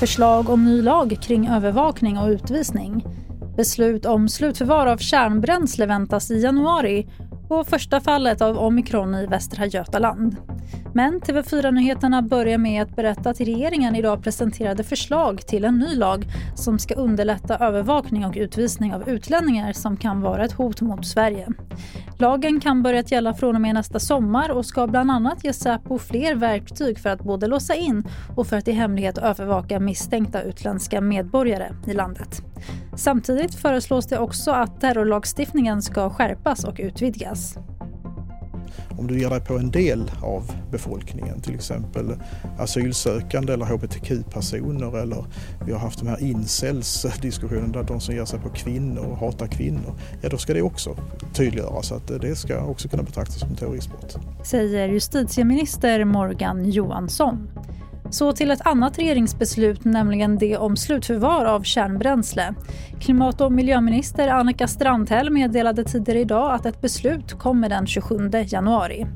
Förslag om ny lag kring övervakning och utvisning. Beslut om slutförvar av kärnbränsle väntas i januari och första fallet av omikron i Västra Götaland. Men TV4-nyheterna börjar med att berätta att regeringen idag presenterade förslag till en ny lag som ska underlätta övervakning och utvisning av utlänningar som kan vara ett hot mot Sverige. Lagen kan börja gälla från och med nästa sommar och ska bland annat ge Säpo fler verktyg för att både låsa in och för att i hemlighet övervaka misstänkta utländska medborgare i landet. Samtidigt föreslås det också att terrorlagstiftningen ska skärpas och utvidgas om du ger dig på en del av befolkningen, till exempel asylsökande eller hbtq-personer eller vi har haft de här incels-diskussionen där de som ger sig på kvinnor och hatar kvinnor, ja då ska det också tydliggöras att det ska också kunna betraktas som terroristbrott. Säger justitieminister Morgan Johansson. Så till ett annat regeringsbeslut, nämligen det om slutförvar av kärnbränsle. Klimat och miljöminister Annika Strandhäll meddelade tidigare idag att ett beslut kommer den 27 januari.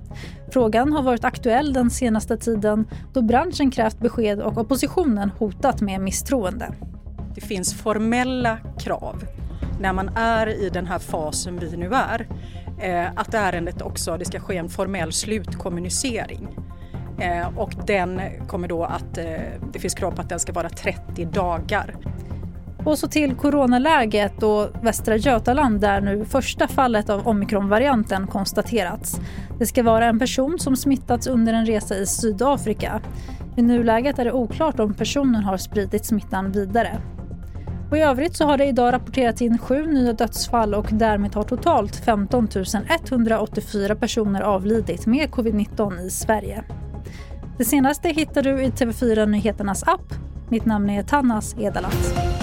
Frågan har varit aktuell den senaste tiden då branschen krävt besked och oppositionen hotat med misstroende. Det finns formella krav när man är i den här fasen vi nu är. Eh, att ärendet också, det ska ske en formell slutkommunicering. Eh, och den kommer då att, eh, det finns krav på att den ska vara 30 dagar. Och så till coronaläget och Västra Götaland där nu första fallet av omikronvarianten konstaterats. Det ska vara en person som smittats under en resa i Sydafrika. I nuläget är det oklart om personen har spridit smittan vidare. Och I övrigt så har det idag rapporterats in sju nya dödsfall och därmed har totalt 15 184 personer avlidit med covid-19 i Sverige. Det senaste hittar du i TV4 Nyheternas app. Mitt namn är Tannas Edalat.